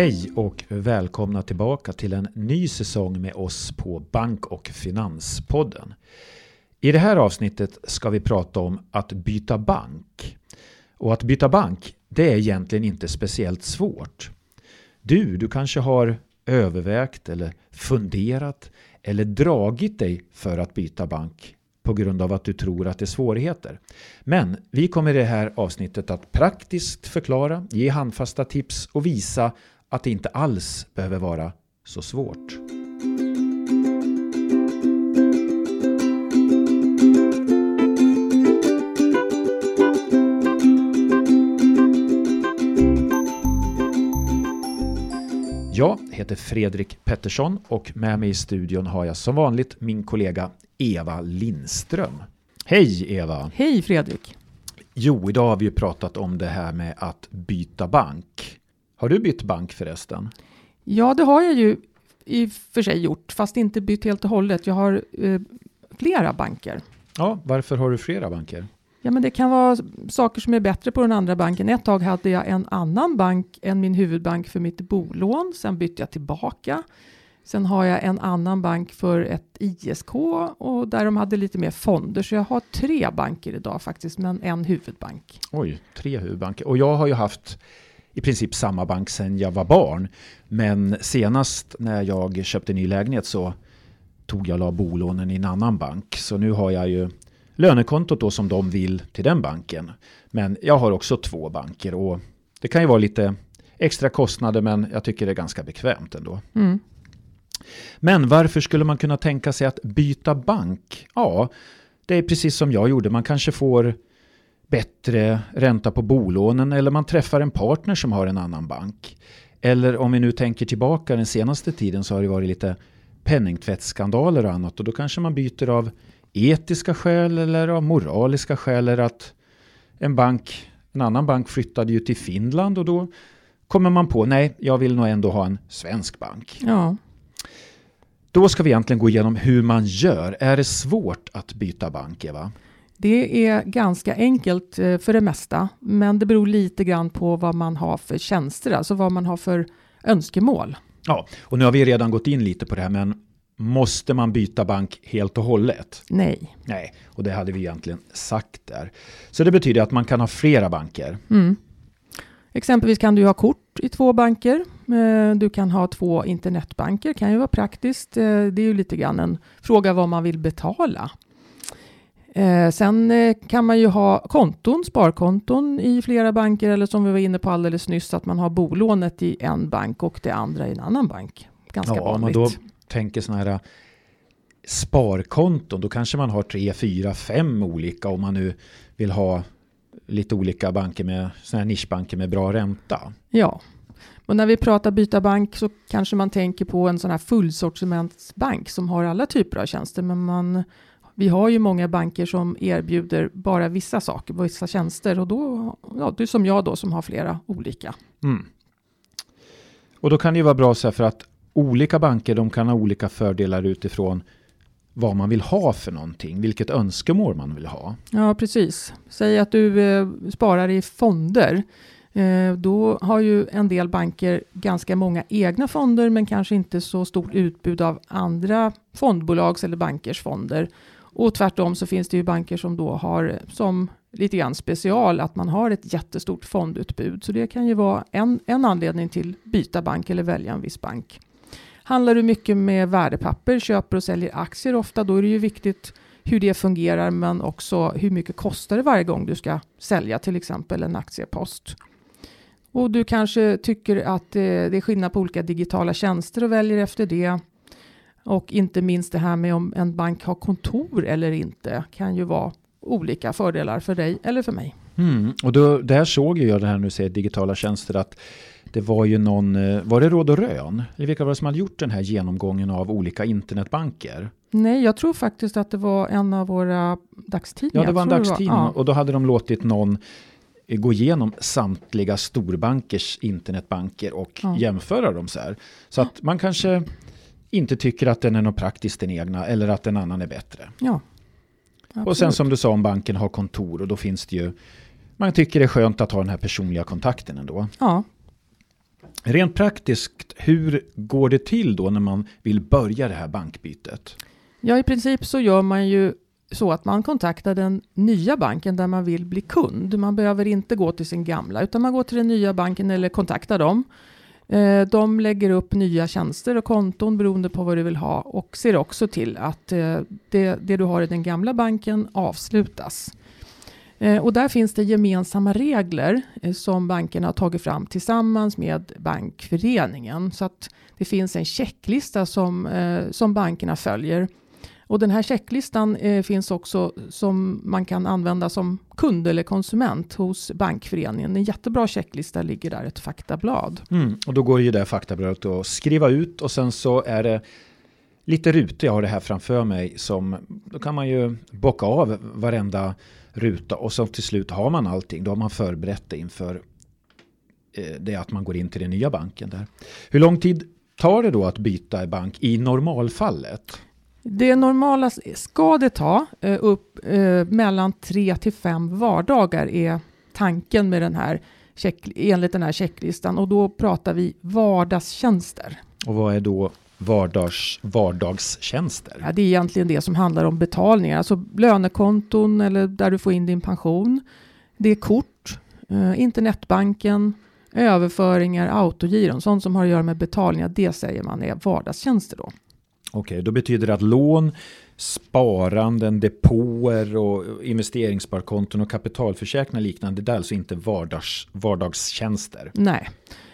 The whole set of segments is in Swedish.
Hej och välkomna tillbaka till en ny säsong med oss på Bank och Finanspodden. I det här avsnittet ska vi prata om att byta bank. Och att byta bank, det är egentligen inte speciellt svårt. Du, du kanske har övervägt eller funderat eller dragit dig för att byta bank på grund av att du tror att det är svårigheter. Men vi kommer i det här avsnittet att praktiskt förklara, ge handfasta tips och visa att det inte alls behöver vara så svårt. Jag heter Fredrik Pettersson och med mig i studion har jag som vanligt min kollega Eva Lindström. Hej Eva! Hej Fredrik! Jo, idag har vi ju pratat om det här med att byta bank. Har du bytt bank förresten? Ja, det har jag ju i och för sig gjort, fast inte bytt helt och hållet. Jag har eh, flera banker. Ja, varför har du flera banker? Ja, men det kan vara saker som är bättre på den andra banken. Ett tag hade jag en annan bank än min huvudbank för mitt bolån. Sen bytte jag tillbaka. Sen har jag en annan bank för ett ISK och där de hade lite mer fonder. Så jag har tre banker idag faktiskt, men en huvudbank. Oj, tre huvudbanker. Och jag har ju haft i princip samma bank sedan jag var barn. Men senast när jag köpte ny lägenhet så tog jag la bolånen i en annan bank. Så nu har jag ju lönekontot då som de vill till den banken. Men jag har också två banker och det kan ju vara lite extra kostnader men jag tycker det är ganska bekvämt ändå. Mm. Men varför skulle man kunna tänka sig att byta bank? Ja, det är precis som jag gjorde. Man kanske får bättre ränta på bolånen eller man träffar en partner som har en annan bank. Eller om vi nu tänker tillbaka den senaste tiden så har det varit lite penningtvättsskandaler och annat och då kanske man byter av etiska skäl eller av moraliska skäl eller att en bank, en annan bank flyttade ju till Finland och då kommer man på nej, jag vill nog ändå ha en svensk bank. Ja. Då ska vi egentligen gå igenom hur man gör. Är det svårt att byta bank, Eva? Det är ganska enkelt eh, för det mesta, men det beror lite grann på vad man har för tjänster, alltså vad man har för önskemål. Ja, och nu har vi redan gått in lite på det här, men måste man byta bank helt och hållet? Nej. Nej, och det hade vi egentligen sagt där. Så det betyder att man kan ha flera banker. Mm. Exempelvis kan du ha kort i två banker. Eh, du kan ha två internetbanker, kan ju vara praktiskt. Eh, det är ju lite grann en fråga vad man vill betala. Eh, sen eh, kan man ju ha konton, sparkonton i flera banker eller som vi var inne på alldeles nyss att man har bolånet i en bank och det andra i en annan bank. Ganska ja, vanligt. Om man då tänker sådana här eh, sparkonton då kanske man har tre, fyra, fem olika om man nu vill ha lite olika banker med sådana här nischbanker med bra ränta. Ja, och när vi pratar byta bank så kanske man tänker på en sån här fullsortimentsbank som har alla typer av tjänster men man vi har ju många banker som erbjuder bara vissa saker, vissa tjänster och då, ja, du som jag då som har flera olika. Mm. Och då kan det ju vara bra så här för att olika banker de kan ha olika fördelar utifrån vad man vill ha för någonting, vilket önskemål man vill ha. Ja, precis. Säg att du eh, sparar i fonder. Eh, då har ju en del banker ganska många egna fonder men kanske inte så stort utbud av andra fondbolags eller bankers fonder. Och tvärtom så finns det ju banker som då har som lite grann special att man har ett jättestort fondutbud. Så det kan ju vara en, en anledning till byta bank eller välja en viss bank. Handlar du mycket med värdepapper, köper och säljer aktier ofta, då är det ju viktigt hur det fungerar, men också hur mycket kostar det varje gång du ska sälja till exempel en aktiepost. Och du kanske tycker att eh, det är skillnad på olika digitala tjänster och väljer efter det. Och inte minst det här med om en bank har kontor eller inte kan ju vara olika fördelar för dig eller för mig. Mm. Och då, där såg jag det här du säger digitala tjänster att det var ju någon, eh, var det Råd och Rön? Eller vilka var det som hade gjort den här genomgången av olika internetbanker? Nej, jag tror faktiskt att det var en av våra dagstidningar. Ja, det var en dagstidning ja. och då hade de låtit någon eh, gå igenom samtliga storbankers internetbanker och ja. jämföra dem så här. Så att man kanske inte tycker att den är något praktiskt den egna eller att en annan är bättre. Ja, absolut. och sen som du sa om banken har kontor och då finns det ju man tycker det är skönt att ha den här personliga kontakten ändå. Ja. Rent praktiskt, hur går det till då när man vill börja det här bankbytet? Ja, i princip så gör man ju så att man kontaktar den nya banken där man vill bli kund. Man behöver inte gå till sin gamla utan man går till den nya banken eller kontaktar dem. Eh, de lägger upp nya tjänster och konton beroende på vad du vill ha och ser också till att eh, det, det du har i den gamla banken avslutas. Eh, och där finns det gemensamma regler eh, som bankerna har tagit fram tillsammans med bankföreningen. Så att det finns en checklista som, eh, som bankerna följer och den här checklistan eh, finns också som man kan använda som kund eller konsument hos bankföreningen. En jättebra checklista ligger där, ett faktablad. Mm, och då går ju det faktabladet att skriva ut och sen så är det lite rutor, jag har det här framför mig, som då kan man ju bocka av varenda ruta och så till slut har man allting. Då har man förberett det inför eh, det att man går in till den nya banken där. Hur lång tid tar det då att byta bank i normalfallet? Det normala ska det ta eh, upp eh, mellan tre till fem vardagar är tanken med den här check, enligt den här checklistan och då pratar vi vardagstjänster. Och vad är då vardags, vardagstjänster? Ja, det är egentligen det som handlar om betalningar, alltså lönekonton eller där du får in din pension. Det är kort, eh, internetbanken, överföringar, autogiron, sånt som har att göra med betalningar. Det säger man är vardagstjänster då. Okej, då betyder det att lån, sparanden, depåer och investeringssparkonton och kapitalförsäkringar liknande, det är alltså inte vardags, vardagstjänster? Nej,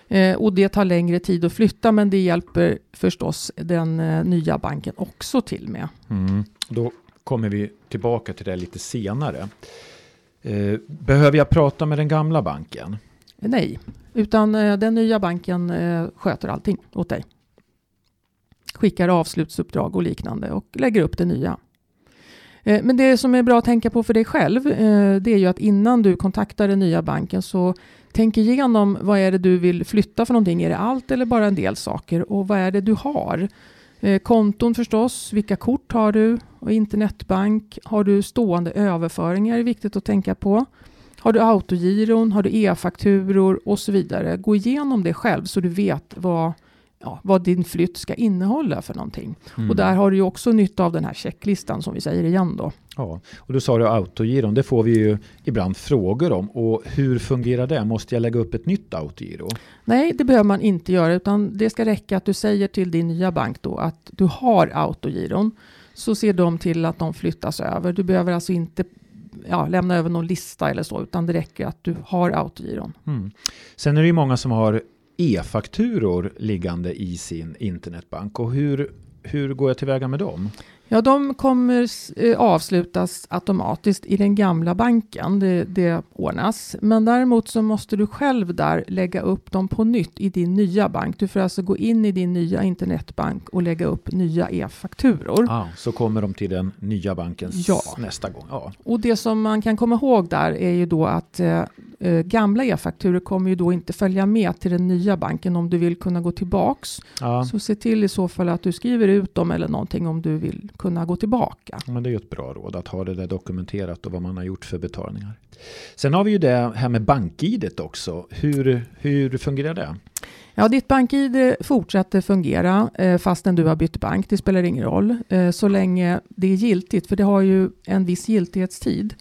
eh, och det tar längre tid att flytta men det hjälper förstås den eh, nya banken också till med. Mm. Då kommer vi tillbaka till det lite senare. Eh, behöver jag prata med den gamla banken? Nej, utan den nya banken sköter allting åt dig skickar avslutsuppdrag och liknande och lägger upp det nya. Eh, men det som är bra att tänka på för dig själv, eh, det är ju att innan du kontaktar den nya banken så tänk igenom vad är det du vill flytta för någonting. Är det allt eller bara en del saker? Och vad är det du har? Eh, konton förstås, vilka kort har du? Och internetbank, har du stående överföringar? är viktigt att tänka på. Har du autogiron, har du e-fakturor och så vidare. Gå igenom det själv så du vet vad ja, vad din flytt ska innehålla för någonting. Mm. Och där har du ju också nytta av den här checklistan som vi säger igen då. Ja, och du sa du autogiron, det får vi ju ibland frågor om. Och hur fungerar det? Måste jag lägga upp ett nytt autogiro? Nej, det behöver man inte göra, utan det ska räcka att du säger till din nya bank då att du har autogiron. Så ser de till att de flyttas över. Du behöver alltså inte ja, lämna över någon lista eller så, utan det räcker att du har autogiron. Mm. Sen är det ju många som har e-fakturor liggande i sin internetbank. Och hur, hur går jag tillväga med dem? Ja, de kommer eh, avslutas automatiskt i den gamla banken. Det, det ordnas. Men däremot så måste du själv där lägga upp dem på nytt i din nya bank. Du får alltså gå in i din nya internetbank och lägga upp nya e-fakturor. Ah, så kommer de till den nya banken ja. nästa gång? Ja. Och det som man kan komma ihåg där är ju då att eh, eh, gamla e-fakturor kommer ju då inte följa med till den nya banken om du vill kunna gå tillbaks. Ja. Så se till i så fall att du skriver ut dem eller någonting om du vill kunna gå tillbaka. Men det är ju ett bra råd att ha det där dokumenterat och vad man har gjort för betalningar. Sen har vi ju det här med bank-id också. Hur, hur fungerar det? Ja, ditt bank-id fortsätter fungera eh, fastän du har bytt bank. Det spelar ingen roll eh, så länge det är giltigt, för det har ju en viss giltighetstid.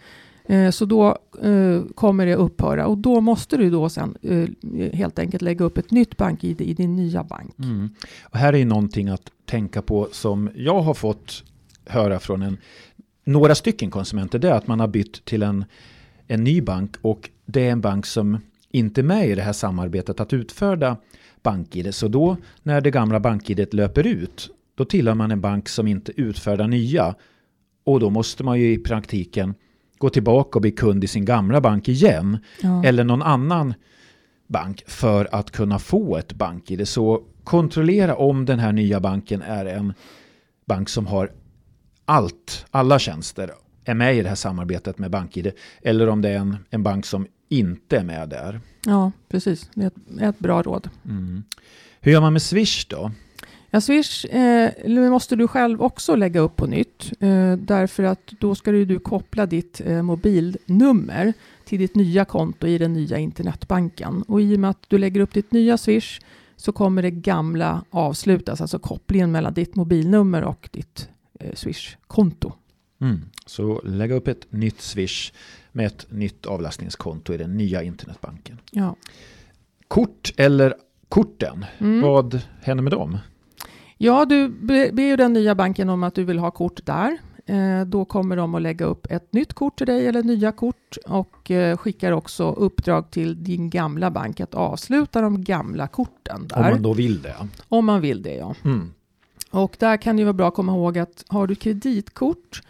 Eh, så då eh, kommer det upphöra och då måste du då sen eh, helt enkelt lägga upp ett nytt bank-id i din nya bank. Mm. Och här är någonting att tänka på som jag har fått höra från en, några stycken konsumenter. Det är att man har bytt till en, en ny bank och det är en bank som inte är med i det här samarbetet att utfärda bank-id. Så då när det gamla bank-id löper ut då tillhör man en bank som inte utfärdar nya. Och då måste man ju i praktiken gå tillbaka och bli kund i sin gamla bank igen. Ja. Eller någon annan bank för att kunna få ett bank-id. Så kontrollera om den här nya banken är en bank som har allt, alla tjänster är med i det här samarbetet med BankID eller om det är en, en bank som inte är med där. Ja, precis. Det är ett, ett bra råd. Mm. Hur gör man med Swish då? Ja, Swish eh, måste du själv också lägga upp på nytt. Eh, därför att då ska du, du koppla ditt eh, mobilnummer till ditt nya konto i den nya internetbanken. Och i och med att du lägger upp ditt nya Swish så kommer det gamla avslutas, alltså kopplingen mellan ditt mobilnummer och ditt eh, Swish-konto. Mm. Så lägga upp ett nytt Swish med ett nytt avlastningskonto i den nya internetbanken. Ja. Kort eller korten, mm. vad händer med dem? Ja, du ber ju den nya banken om att du vill ha kort där. Eh, då kommer de att lägga upp ett nytt kort till dig eller nya kort och eh, skickar också uppdrag till din gamla bank att avsluta de gamla korten. Där. Om man då vill det? Om man vill det, ja. Mm. Och där kan det vara bra att komma ihåg att har du kreditkort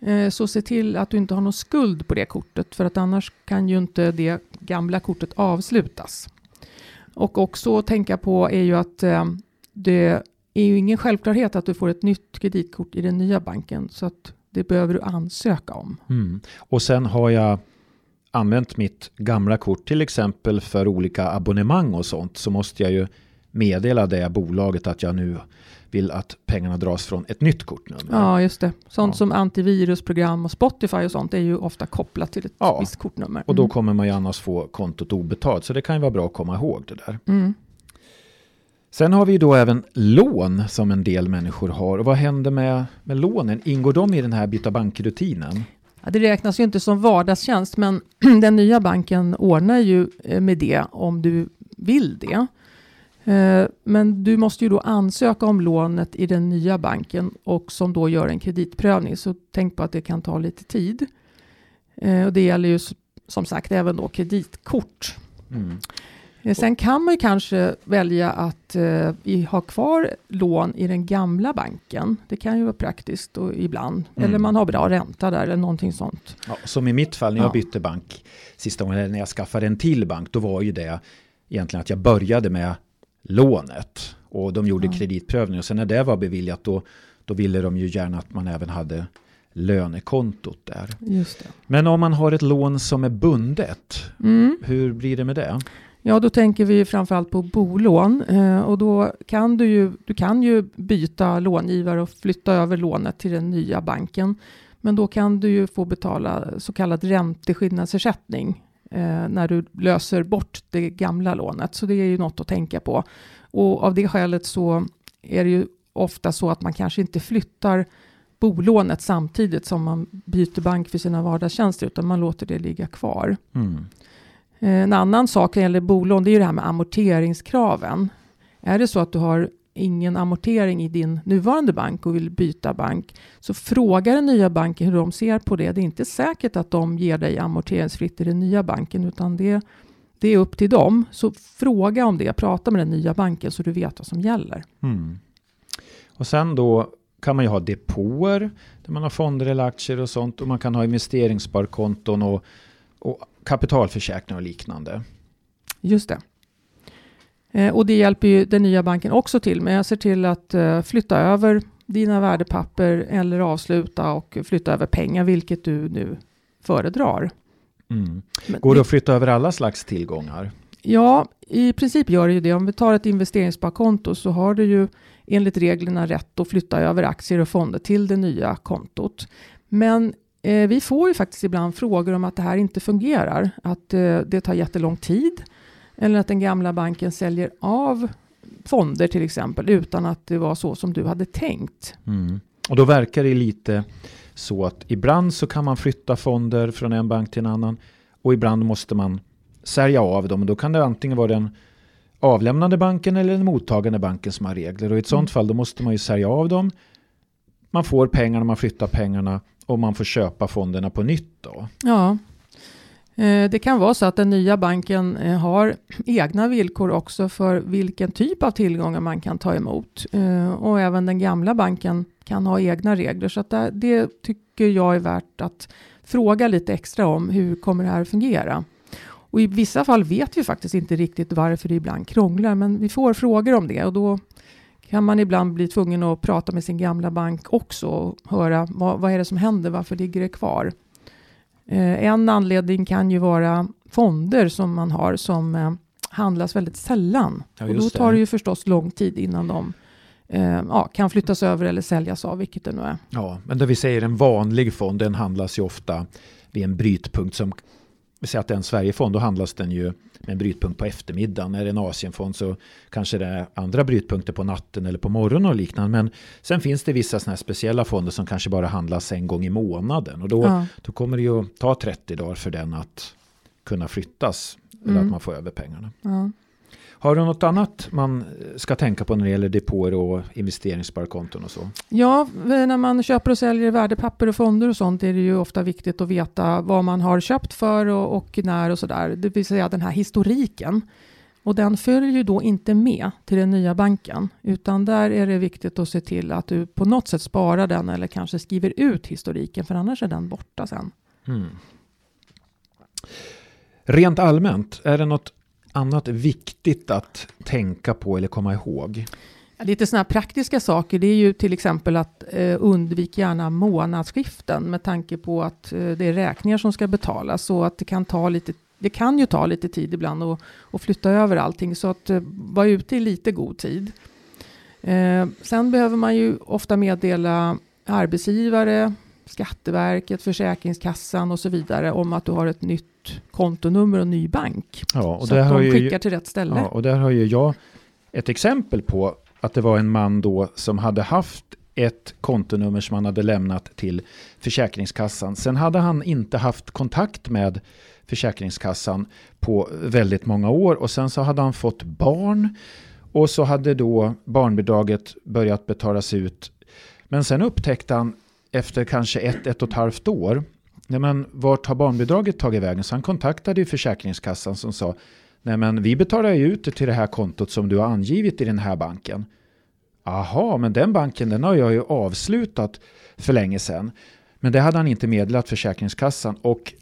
eh, så se till att du inte har någon skuld på det kortet för att annars kan ju inte det gamla kortet avslutas. Och också tänka på är ju att det är ju ingen självklarhet att du får ett nytt kreditkort i den nya banken. Så att det behöver du ansöka om. Mm. Och sen har jag använt mitt gamla kort till exempel för olika abonnemang och sånt så måste jag ju meddela det bolaget att jag nu vill att pengarna dras från ett nytt kortnummer. Ja, just det. Sånt ja. som antivirusprogram och Spotify och sånt är ju ofta kopplat till ett ja. visst kortnummer. Mm. Och då mm. kommer man ju annars få kontot obetalt. Så det kan ju vara bra att komma ihåg det där. Mm. Sen har vi då även lån som en del människor har. Och vad händer med, med lånen? Ingår de i den här byta bankrutinen? Ja, det räknas ju inte som vardagstjänst, men den nya banken ordnar ju eh, med det om du vill det. Eh, men du måste ju då ansöka om lånet i den nya banken och som då gör en kreditprövning. Så tänk på att det kan ta lite tid. Eh, och det gäller ju som sagt även då kreditkort. Mm. Sen kan man ju kanske välja att eh, ha kvar lån i den gamla banken. Det kan ju vara praktiskt och ibland. Mm. Eller man har bra ränta där eller någonting sånt. Ja, som i mitt fall när jag ja. bytte bank sista gången, när jag skaffade en till bank, då var ju det egentligen att jag började med lånet. Och de gjorde ja. kreditprövning och sen när det var beviljat då, då ville de ju gärna att man även hade lönekontot där. Men om man har ett lån som är bundet, mm. hur blir det med det? Ja, då tänker vi framförallt på bolån eh, och då kan du ju, du kan ju byta långivare och flytta över lånet till den nya banken. Men då kan du ju få betala så kallad ränteskillnadsersättning eh, när du löser bort det gamla lånet. Så det är ju något att tänka på. Och av det skälet så är det ju ofta så att man kanske inte flyttar bolånet samtidigt som man byter bank för sina vardagstjänster utan man låter det ligga kvar. Mm. Eh, en annan sak när det gäller bolån det är ju det här med amorteringskraven. Är det så att du har ingen amortering i din nuvarande bank och vill byta bank så fråga den nya banken hur de ser på det. Det är inte säkert att de ger dig amorteringsfritt i den nya banken utan det, det är upp till dem. Så fråga om det, prata med den nya banken så du vet vad som gäller. Mm. Och sen då kan man ju ha depåer där man har fonder eller aktier och sånt och man kan ha investeringssparkonton och, och kapitalförsäkring och liknande. Just det. Eh, och det hjälper ju den nya banken också till med. Jag ser till att eh, flytta över dina värdepapper eller avsluta och flytta över pengar, vilket du nu föredrar. Mm. Går det att flytta över alla slags tillgångar? Ja, i princip gör det ju det. Om vi tar ett investeringssparkonto så har du ju enligt reglerna rätt att flytta över aktier och fonder till det nya kontot. Men Eh, vi får ju faktiskt ibland frågor om att det här inte fungerar, att eh, det tar jättelång tid eller att den gamla banken säljer av fonder till exempel utan att det var så som du hade tänkt. Mm. Och då verkar det lite så att ibland så kan man flytta fonder från en bank till en annan och ibland måste man sälja av dem. Då kan det antingen vara den avlämnande banken eller den mottagande banken som har regler. Och i ett sådant mm. fall då måste man ju sälja av dem. Man får pengarna, man flyttar pengarna om man får köpa fonderna på nytt då? Ja, eh, det kan vara så att den nya banken eh, har egna villkor också för vilken typ av tillgångar man kan ta emot. Eh, och även den gamla banken kan ha egna regler. Så att det tycker jag är värt att fråga lite extra om. Hur kommer det här att fungera? Och i vissa fall vet vi faktiskt inte riktigt varför det ibland krånglar, men vi får frågor om det och då kan man ibland bli tvungen att prata med sin gamla bank också och höra vad, vad är det som händer, varför ligger det kvar? Eh, en anledning kan ju vara fonder som man har som eh, handlas väldigt sällan. Ja, och då tar det. det ju förstås lång tid innan de eh, ja, kan flyttas över eller säljas av, vilket det nu är. Ja, men det vi säger en vanlig fond, den handlas ju ofta vid en brytpunkt som vi säger att det är en Sverigefond, då handlas den ju med en brytpunkt på eftermiddagen. Är det en Asienfond så kanske det är andra brytpunkter på natten eller på morgonen och liknande. Men sen finns det vissa sådana här speciella fonder som kanske bara handlas en gång i månaden. Och då, ja. då kommer det ju ta 30 dagar för den att kunna flyttas. Eller mm. att man får över pengarna. Ja. Har du något annat man ska tänka på när det gäller depåer och investeringssparkonton och så? Ja, när man köper och säljer värdepapper och fonder och sånt är det ju ofta viktigt att veta vad man har köpt för och, och när och sådär. Det vill säga den här historiken. Och den följer ju då inte med till den nya banken, utan där är det viktigt att se till att du på något sätt sparar den eller kanske skriver ut historiken, för annars är den borta sen. Mm. Rent allmänt, är det något annat viktigt att tänka på eller komma ihåg? Lite sådana praktiska saker, det är ju till exempel att eh, undvik gärna månadsskiften med tanke på att eh, det är räkningar som ska betalas så att det kan ta lite det kan ju ta lite tid ibland och och flytta över allting så att eh, vara ute i lite god tid. Eh, sen behöver man ju ofta meddela arbetsgivare, Skatteverket, Försäkringskassan och så vidare om att du har ett nytt kontonummer och ny bank. Ja, och så att de skickar ju, till rätt ställe. Ja, och där har ju jag ett exempel på att det var en man då som hade haft ett kontonummer som han hade lämnat till Försäkringskassan. Sen hade han inte haft kontakt med Försäkringskassan på väldigt många år och sen så hade han fått barn och så hade då barnbidraget börjat betalas ut. Men sen upptäckte han efter kanske ett, ett och ett halvt år nej men vart har barnbidraget tagit vägen? Så han kontaktade ju Försäkringskassan som sa, nej men vi betalar ju ut det till det här kontot som du har angivit i den här banken. Aha, men den banken den har jag ju avslutat för länge sedan. Men det hade han inte meddelat Försäkringskassan och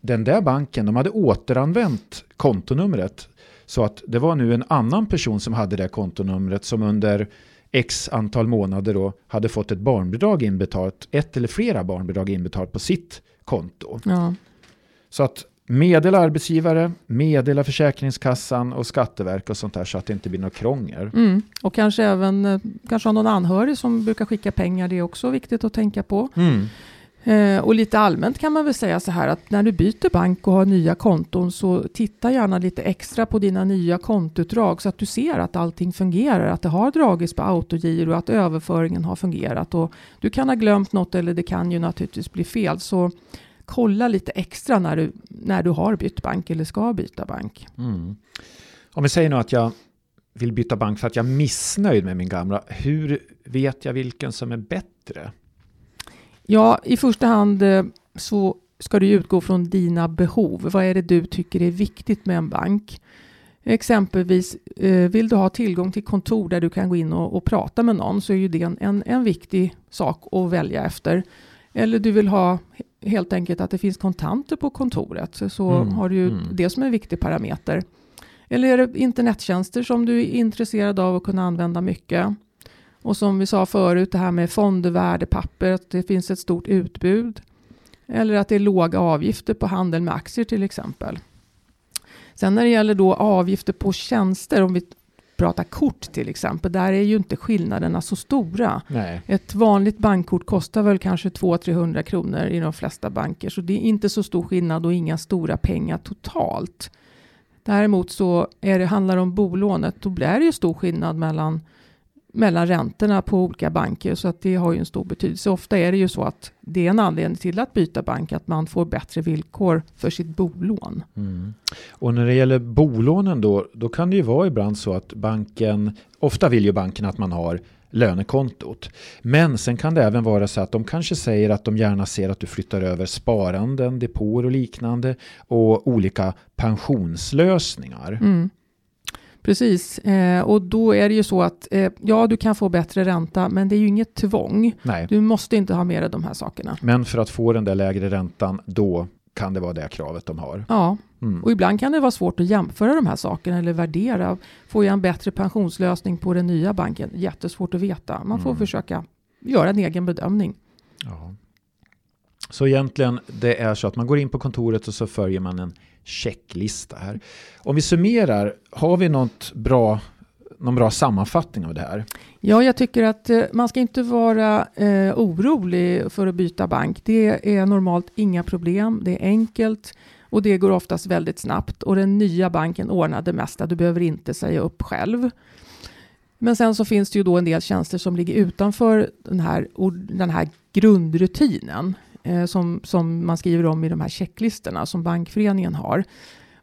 den där banken, de hade återanvänt kontonumret. Så att det var nu en annan person som hade det kontonumret som under x antal månader då hade fått ett barnbidrag inbetalt, ett eller flera barnbidrag inbetalt på sitt konto. Ja. Så att meddela arbetsgivare, meddela Försäkringskassan och Skatteverket och sånt där så att det inte blir något krångel. Mm. Och kanske även eh, kanske ha någon anhörig som brukar skicka pengar. Det är också viktigt att tänka på. Mm. Eh, och lite allmänt kan man väl säga så här att när du byter bank och har nya konton så titta gärna lite extra på dina nya kontoutdrag så att du ser att allting fungerar, att det har dragits på autogiro, att överföringen har fungerat och du kan ha glömt något eller det kan ju naturligtvis bli fel. Så kolla lite extra när du, när du har bytt bank eller ska byta bank. Mm. Om vi säger nu att jag vill byta bank för att jag är missnöjd med min gamla, hur vet jag vilken som är bättre? Ja, i första hand eh, så ska du utgå från dina behov. Vad är det du tycker är viktigt med en bank? Exempelvis eh, vill du ha tillgång till kontor där du kan gå in och, och prata med någon så är ju det en, en, en, viktig sak att välja efter. Eller du vill ha helt enkelt att det finns kontanter på kontoret så mm, har du ju mm. det som en viktig parameter. Eller är det internettjänster som du är intresserad av att kunna använda mycket? Och som vi sa förut, det här med fondvärdepapper, att det finns ett stort utbud. Eller att det är låga avgifter på handel med aktier till exempel. Sen när det gäller då avgifter på tjänster, om vi pratar kort till exempel, där är ju inte skillnaderna så stora. Nej. Ett vanligt bankkort kostar väl kanske 200-300 kronor i de flesta banker, så det är inte så stor skillnad och inga stora pengar totalt. Däremot så är det, handlar det om bolånet, då blir det ju stor skillnad mellan mellan räntorna på olika banker så att det har ju en stor betydelse. Ofta är det ju så att det är en anledning till att byta bank att man får bättre villkor för sitt bolån. Mm. Och när det gäller bolånen då, då kan det ju vara ibland så att banken, ofta vill ju banken att man har lönekontot. Men sen kan det även vara så att de kanske säger att de gärna ser att du flyttar över sparanden, depåer och liknande och olika pensionslösningar. Mm. Precis, eh, och då är det ju så att eh, ja, du kan få bättre ränta, men det är ju inget tvång. Nej. Du måste inte ha med dig de här sakerna. Men för att få den där lägre räntan, då kan det vara det kravet de har. Ja, mm. och ibland kan det vara svårt att jämföra de här sakerna eller värdera. Får jag en bättre pensionslösning på den nya banken? Jättesvårt att veta. Man får mm. försöka göra en egen bedömning. Ja. Så egentligen, det är så att man går in på kontoret och så följer man en checklista här. Om vi summerar, har vi något bra någon bra sammanfattning av det här? Ja, jag tycker att eh, man ska inte vara eh, orolig för att byta bank. Det är normalt inga problem. Det är enkelt och det går oftast väldigt snabbt och den nya banken ordnar det mesta. Du behöver inte säga upp själv. Men sen så finns det ju då en del tjänster som ligger utanför den här, den här grundrutinen eh, som, som man skriver om i de här checklistorna som Bankföreningen har.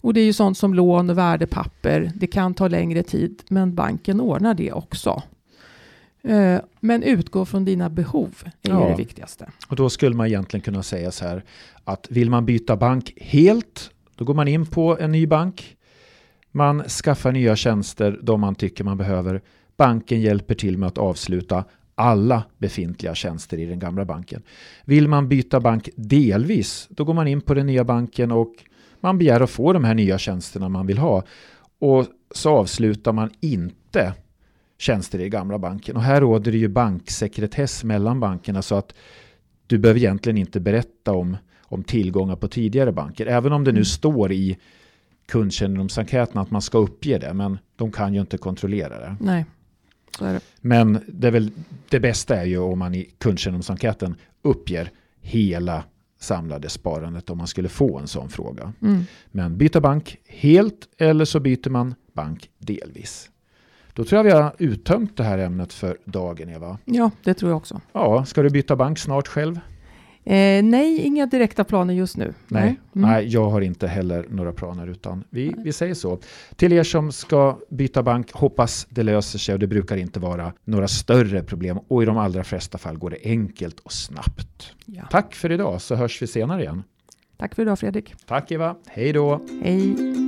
Och det är ju sånt som lån och värdepapper. Det kan ta längre tid, men banken ordnar det också. Eh, men utgå från dina behov är ja. det viktigaste. Och då skulle man egentligen kunna säga så här att vill man byta bank helt, då går man in på en ny bank. Man skaffar nya tjänster, de man tycker man behöver. Banken hjälper till med att avsluta alla befintliga tjänster i den gamla banken. Vill man byta bank delvis, då går man in på den nya banken och man begär att få de här nya tjänsterna man vill ha. Och så avslutar man inte tjänster i gamla banken. Och här råder det ju banksekretess mellan bankerna så att du behöver egentligen inte berätta om, om tillgångar på tidigare banker. Även om det nu står i kundkännedomsenkäten att man ska uppge det. Men de kan ju inte kontrollera det. Nej, det. Men det, är väl, det bästa är ju om man i kundkännedomsenkäten uppger hela samlade sparandet om man skulle få en sån fråga. Mm. Men byta bank helt eller så byter man bank delvis. Då tror jag vi har uttömt det här ämnet för dagen, Eva. Ja, det tror jag också. Ja, ska du byta bank snart själv? Eh, nej, inga direkta planer just nu. Nej, mm. nej, jag har inte heller några planer utan vi, vi säger så. Till er som ska byta bank, hoppas det löser sig och det brukar inte vara några större problem och i de allra flesta fall går det enkelt och snabbt. Ja. Tack för idag så hörs vi senare igen. Tack för idag Fredrik. Tack Eva, hej då. Hej.